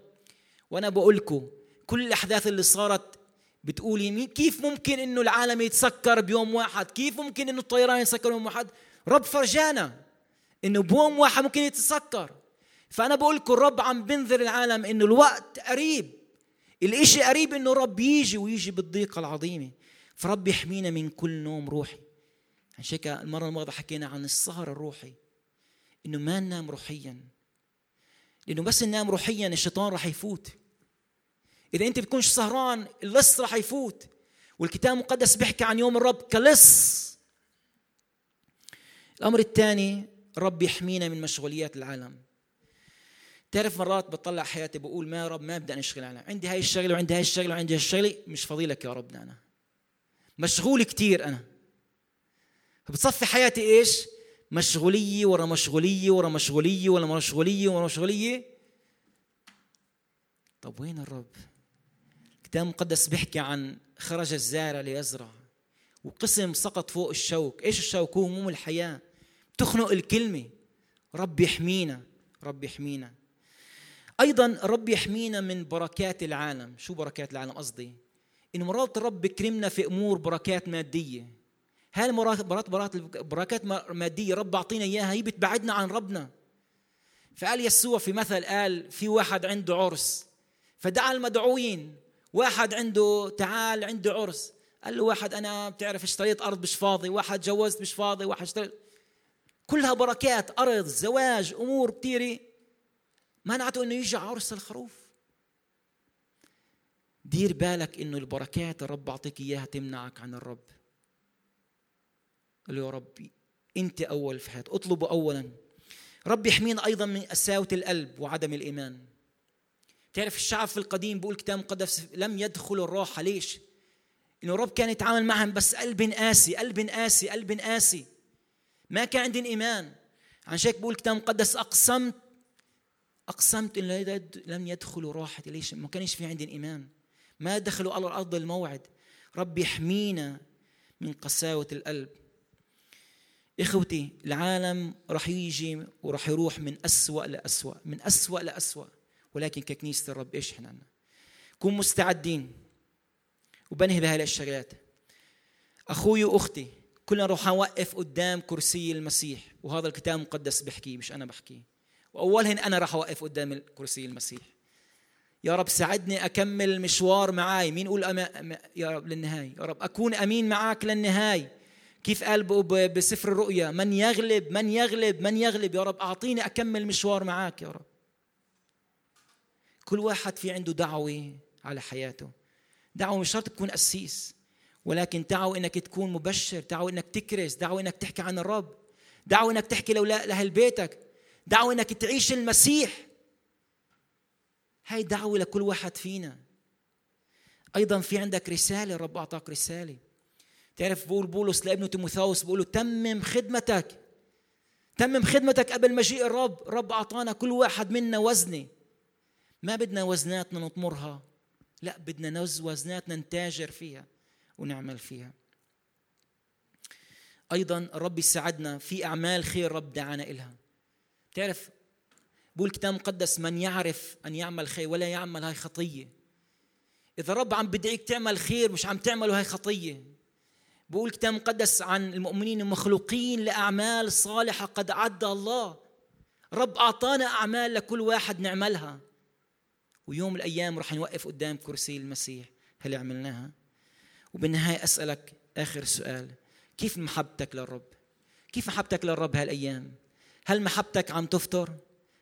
وأنا بقول لكم كل الأحداث اللي صارت بتقولي كيف ممكن إنه العالم يتسكر بيوم واحد؟ كيف ممكن إنه الطيران يتسكر بيوم واحد؟ رب فرجانا إنه بيوم واحد ممكن يتسكر. فأنا بقول لكم الرب عم بنذر العالم إنه الوقت قريب. الإشي قريب إنه الرب يجي ويجي بالضيقة العظيمة. فرب يحمينا من كل نوم روحي. عشان هيك المرة الماضية حكينا عن السهر الروحي. إنه ما ننام روحيا. لأنه بس ننام روحيا الشيطان راح يفوت. إذا أنت بتكونش سهران اللص راح يفوت. والكتاب المقدس بيحكي عن يوم الرب كلص. الأمر الثاني الرب يحمينا من مشغوليات العالم. تعرف مرات بطلع حياتي بقول ما يا رب ما بدي اشتغل العالم. عندي هاي الشغلة وعندي هاي الشغلة وعندي هاي الشغلة مش فاضي لك يا رب أنا. مشغول كثير أنا. فبتصفي حياتي إيش؟ مشغولية ورا مشغولية ورا مشغولية ورا مشغولية ورا مشغولية. طب وين الرب؟ الكتاب المقدس بيحكي عن خرج الزارع ليزرع وقسم سقط فوق الشوك. إيش الشوك؟ هو هموم الحياة. بتخنق الكلمة. رب يحمينا رب يحمينا. أيضا رب يحمينا من بركات العالم. شو بركات العالم؟ قصدي انه مرات الرب بكرمنا في أمور بركات مادية. هاي المرات مرات بركات مادية رب أعطينا إياها؟ هي بتبعدنا عن ربنا. فقال يسوع في مثل قال في واحد عنده عرس. فدعا المدعوين. واحد عنده تعال عنده عرس. قال له واحد أنا بتعرف اشتريت أرض مش فاضي. واحد جوزت مش فاضي. واحد اشتريت. كلها بركات أرض زواج أمور كثيره منعته إنه يجي عرس الخروف. دير بالك إنه البركات الرب بعطيك إياها تمنعك عن الرب. قال له يا ربي أنت أول في حياتي اطلبه اولا. رب يحمينا أيضا من قساوه القلب وعدم الإيمان. تعرف الشعب في القديم بيقول كتاب مقدس لم يدخلوا الراحه ليش؟ إنه الرب كان يتعامل معهم بس قلب قاسي قلب قاسي قلب قاسي. ما كان عندهم إيمان. عن شيك بقول كتاب مقدس أقسمت أقسمت إن لن يدخلوا راحتي. ليش؟ ما كانش في عندهم إيمان. ما دخلوا على الأرض الموعد. رب يحمينا من قساوة القلب. إخوتي العالم رح يجي ورح يروح من أسوأ لأسوأ من أسوأ لأسوأ. ولكن ككنيسة الرب إيش إحنا كون مستعدين وبنهي بهاي الشغلات. أخوي وأختي كلنا رح نوقف قدام كرسي المسيح. وهذا الكتاب المقدس بحكيه مش أنا بحكيه وأولهن أنا رح أوقف قدام كرسي المسيح. يا رب ساعدني أكمل المشوار معاي. مين يقول أما يا رب للنهاية؟ يا رب أكون أمين معاك للنهاية. كيف قال بسفر الرؤيا من يغلب من يغلب من يغلب يا رب. أعطيني أكمل مشوار معاك يا رب. كل واحد في عنده دعوة على حياته. دعوة مش شرط تكون قسيس ولكن دعوة إنك تكون مبشر دعوة إنك تكرس دعوة إنك تحكي عن الرب دعوة إنك تحكي لأهل بيتك دعوة إنك تعيش المسيح. هاي دعوة لكل واحد فينا. أيضا في عندك رسالة الرب أعطاك رسالة. تعرف بقول بولس لابنه تيموثاوس بقول له تمم خدمتك. تمم خدمتك قبل مجيء الرب. الرب أعطانا كل واحد منا وزنة. ما بدنا وزناتنا نطمرها. لا بدنا وزناتنا نتاجر فيها ونعمل فيها. أيضا الرب يساعدنا في أعمال خير رب دعانا إلها. تعرف بقول الكتاب المقدس من يعرف أن يعمل خير ولا يعمل هاي خطية. إذا الرب عم بدعيك تعمل خير مش عم تعمله هاي خطية. بقول كتاب مقدس عن المؤمنين المخلوقين لأعمال صالحة قد عد الله. رب أعطانا أعمال لكل واحد نعملها. ويوم الأيام رح نوقف قدام كرسي المسيح. هل عملناها؟ وبالنهاية أسألك آخر سؤال. كيف محبتك للرب؟ كيف محبتك للرب هالأيام؟ هل محبتك عم تفطر؟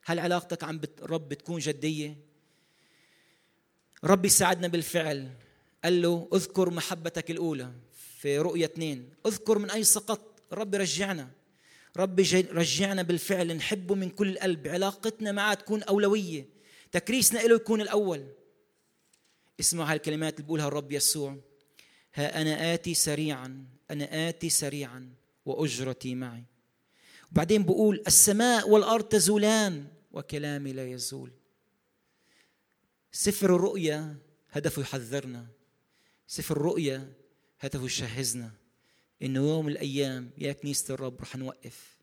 هل علاقتك عم الرب بتكون جدية؟ ربي ساعدنا بالفعل. قال له أذكر محبتك الأولى. في رؤية اثنين. اذكر من أي سقط. رب رجعنا. رب رجعنا بالفعل. نحبه من كل القلب. علاقتنا معه تكون أولوية. تكريسنا له يكون الأول. اسمعوا هالكلمات اللي بقولها الرب يسوع. ها أنا آتي سريعا. أنا آتي سريعا. وأجرتي معي. وبعدين بقول السماء والأرض تزولان وكلامي لا يزول. سفر الرؤيا هدفه يحذرنا. سفر الرؤيا هدفه يشهزنا إنه يوم الأيام يا كنيسة الرب رح نوقف.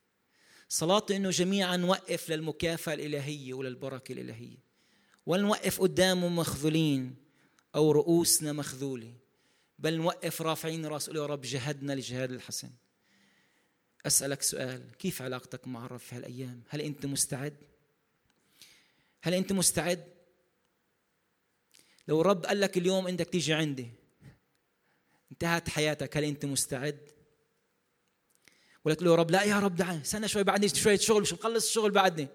صلاتي إنه جميعا نوقف للمكافأة الإلهية وللبركة الإلهية. ولا نوقف قدامه مخذولين أو رؤوسنا مخذولة بل نوقف رافعين رأس يا رب جهدنا لجهاد الحسن. أسألك سؤال كيف علاقتك مع الرب في هالأيام؟ هل أنت مستعد؟ هل أنت مستعد؟ لو الرب قال لك اليوم انك تيجي عندي انتهت حياتك هل انت مستعد؟ ولا تقول له رب لا يا رب دعي استنى شوي بعدني شوية شغل مش مخلص الشغل بعدني.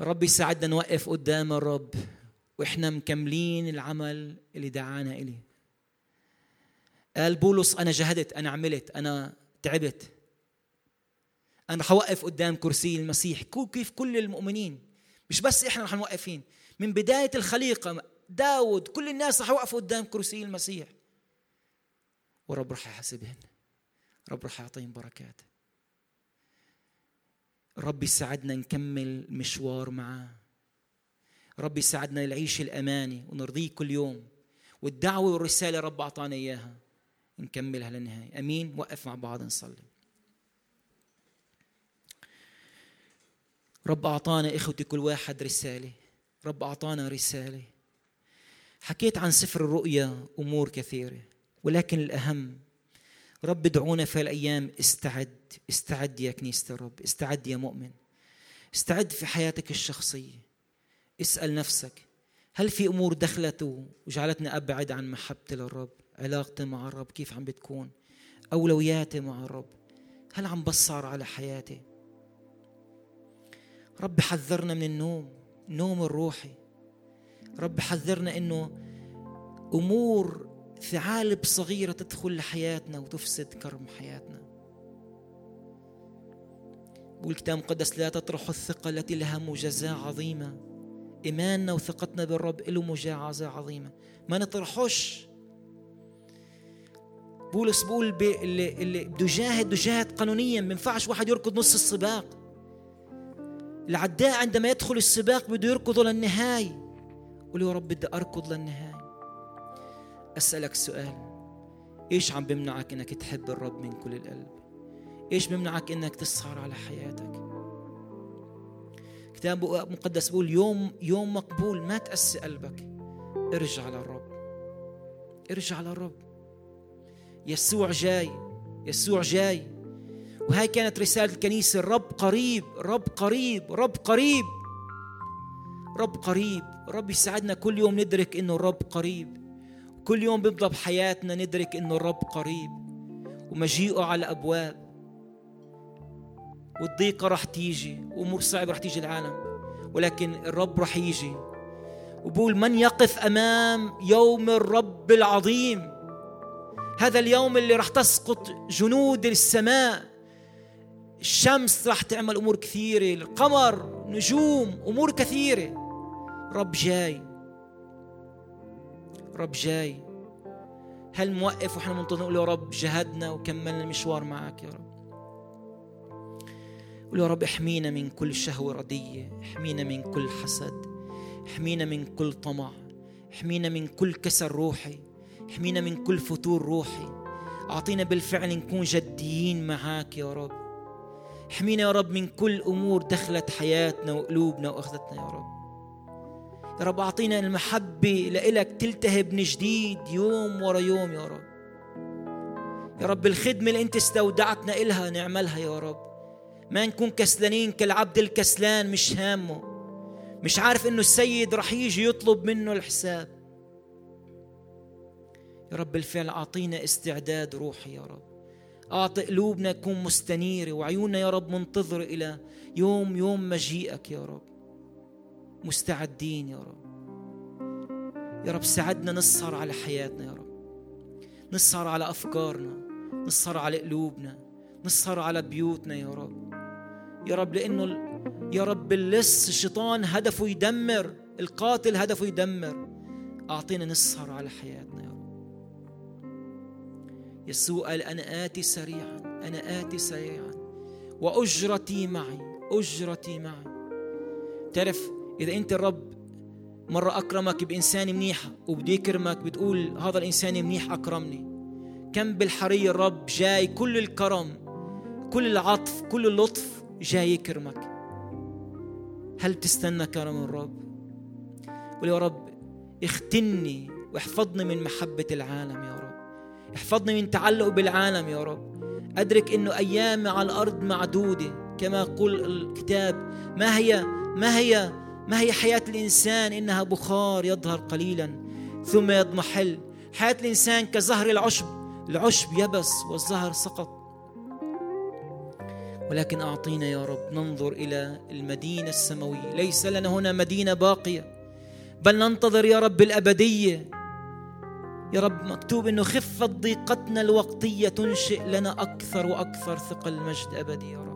رب يساعدنا نوقف قدام الرب وإحنا مكملين العمل اللي دعانا إليه. قال بولس أنا جهدت أنا عملت أنا تعبت. أنا رح اوقف قدام كرسي المسيح كيف كل المؤمنين. مش بس إحنا رح نوقفين. من بداية الخليقة داود كل الناس رح يوقفوا قدام كرسي المسيح. ورب رح يحاسبهن. رب رح يعطيهم بركات. رب يساعدنا نكمل مشوار معاه. رب يساعدنا نعيش الأمانة ونرضيه كل يوم. والدعوة والرسالة رب أعطانا إياها. نكملها للنهاية. أمين. وقف مع بعض نصلي. رب أعطانا إخوتي كل واحد رسالة. رب أعطانا رسالة. حكيت عن سفر الرؤيا أمور كثيرة ولكن الأهم رب ادعونا في الأيام استعد استعد يا كنيسة الرب استعد يا مؤمن استعد في حياتك الشخصية. اسأل نفسك هل في أمور دخلت وجعلتني أبعد عن محبتي للرب علاقتي مع الرب كيف عم بتكون أولوياتي مع الرب؟ هل عم بصر على حياتي؟ رب حذرنا من النوم النوم الروحي. رب حذرنا إنه أمور ثعالب صغيره تدخل لحياتنا وتفسد كرم حياتنا. والكتاب المقدس لا تطرحوا الثقة التي لها مجازاة عظيمة. إيماننا وثقتنا بالرب له مجازاة عظيمة. ما نطرحوش. بولس بيقول اللي اللي بده يجاهد بده يجاهد قانونيا. ما ينفعش واحد يركض نص السباق. العداء عندما يدخل السباق بده يركض للنهاية. قول يا رب بدي أركض للنهاية. أسألك سؤال. إيش عم بمنعك إنك تحب الرب من كل القلب؟ إيش بمنعك إنك تسهر على حياتك؟ كتاب مقدس بيقول يوم يوم مقبول ما تأسي قلبك. ارجع للرب. ارجع للرب. يسوع جاي يسوع جاي. وهاي كانت رسالة الكنيسة. الرب قريب رب قريب رب قريب رب قريب. رب يساعدنا كل يوم ندرك إنه الرب قريب. كل يوم بيبقى بحياتنا ندرك إنه الرب قريب. ومجيئه على أبواب. والضيقة رح تيجي وأمور صعبة رح تيجي العالم. ولكن الرب رح يجي. وبقول من يقف أمام يوم الرب العظيم. هذا اليوم اللي رح تسقط جنود السماء. الشمس رح تعمل أمور كثيرة القمر نجوم أمور كثيرة. رب جاي. رب جاي. هل موقف ونحن منتظرين يا رب جهدنا وكملنا المشوار معك يا رب؟ قول يا رب احمينا من كل شهوة ردية احمينا من كل حسد احمينا من كل طمع احمينا من كل كسر روحي احمينا من كل فتور روحي. أعطينا بالفعل نكون جديين معاك يا رب. احمينا يا رب من كل أمور دخلت حياتنا وقلوبنا وأخذتنا يا رب. يا رب أعطينا المحبة لإلك تلتهب من جديد يوم ورا يوم يا رب. يا رب الخدمة اللي أنت استودعتنا إلها نعملها يا رب. ما نكون كسلانين كالعبد الكسلان مش هامه. مش عارف إنه السيد رح يجي يطلب منه الحساب. يا رب بالفعل أعطينا استعداد روحي يا رب. أعطي قلوبنا تكون مستنيرة وعيوننا يا رب منتظرة إلى يوم يوم مجيئك يا رب. مستعدين يا رب. يا رب ساعدنا نسهر على حياتنا يا رب. نسهر على أفكارنا نسهر على قلوبنا نسهر على بيوتنا يا رب. يا رب لأنه يا رب اللص الشيطان هدفه يدمر القاتل هدفه يدمر. أعطينا نسهر على حياتنا يا رب. يسوع قال أنا آتي سريعا أنا آتي سريعا. وأجرتي معي أجرتي معي. تعرف إذا أنت الرب مرة أكرمك بإنسان منيح وبده يكرمك بتقول هذا الإنسان منيح أكرمني. كم بالحرية الرب جاي كل الكرم كل العطف كل اللطف جاي يكرمك. هل تستنى كرم الرب؟ قول يا رب اختني واحفظني من محبة العالم يا رب. احفظني من تعلق بالعالم يا رب. أدرك أنه أيام على الأرض معدودة كما يقول الكتاب. ما هي ما هي ما هي حياة الإنسان إنها بخار يظهر قليلا ثم يضمحل. حياة الإنسان كزهر العشب العشب يبس والزهر سقط. ولكن أعطينا يا رب ننظر إلى المدينة السماوية. ليس لنا هنا مدينة باقية بل ننتظر يا رب الأبدية. يا رب مكتوب إنه خفت ضيقتنا الوقتية تنشئ لنا أكثر وأكثر ثقل مجد أبدي يا رب.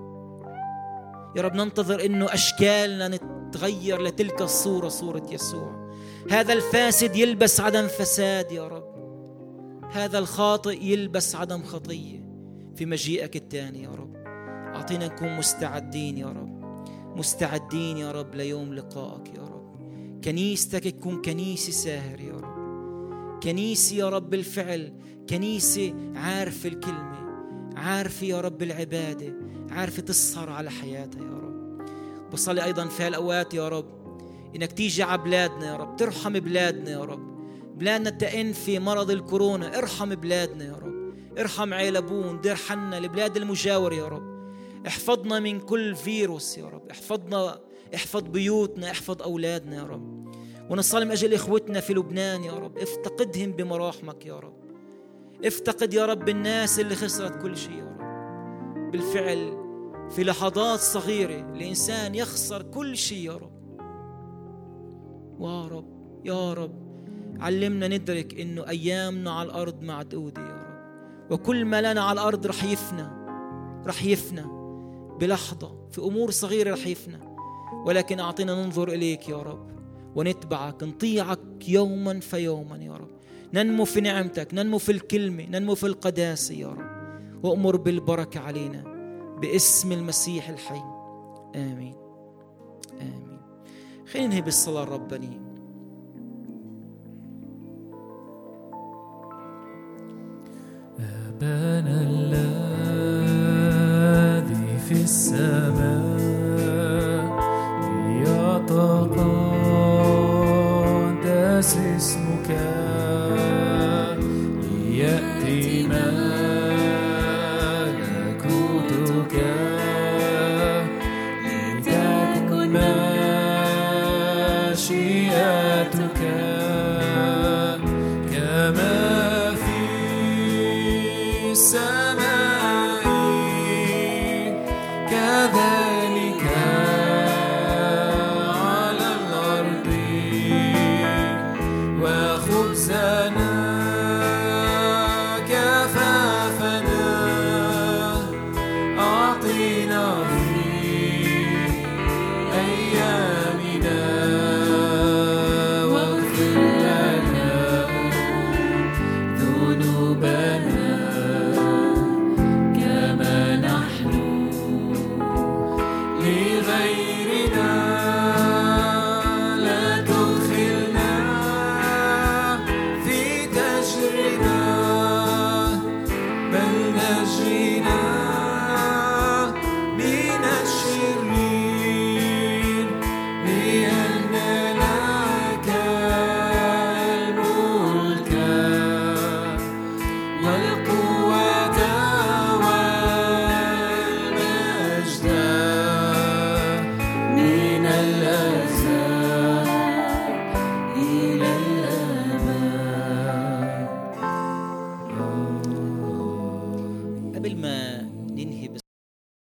يا رب ننتظر إنه أشكالنا نتغير لتلك الصورة صورة يسوع. هذا الفاسد يلبس عدم فساد يا رب. هذا الخاطئ يلبس عدم خطية في مجيئك الثاني يا رب. أعطينا نكون مستعدين يا رب. مستعدين يا رب ليوم لقائك يا رب. كنيستك تكون كنيسة ساهر يا رب. كنيسة يا رب الفعل. كنيسة عارفة الكلمة. عارفة يا رب العبادة عارفة تسهر على حياتها يا رب. بصلي أيضا في هالأوقات يا رب إنك تيجي على بلادنا يا رب ترحم بلادنا يا رب. بلادنا تئن في مرض الكورونا ارحم بلادنا يا رب. ارحم عيلبون دير حنا البلاد المجاورة يا رب. احفظنا من كل فيروس يا رب. احفظنا احفظ بيوتنا احفظ أولادنا يا رب. ونصلي من أجل إخوتنا في لبنان يا رب. افتقدهم بمراحمك يا رب. افتقد يا رب الناس اللي خسرت كل شيء يا رب. بالفعل في لحظات صغيرة الإنسان يخسر كل شيء يا رب. ويا رب يا رب علمنا ندرك إنه أيامنا على الأرض معدودة يا رب. وكل ما لنا على الأرض رح يفنى رح يفنى. بلحظة في أمور صغيرة رح يفنى. ولكن أعطينا ننظر إليك يا رب ونتبعك نطيعك يوما فيوما يا رب. ننمو في نعمتك ننمو في الكلمة ننمو في القداسة يا رب. وأمر بالبركة علينا باسم المسيح الحي. آمين. آمين. خلينا ننهي بالصلاة الربانية.
أبانا الذي في السماء ليتقدس اسمك.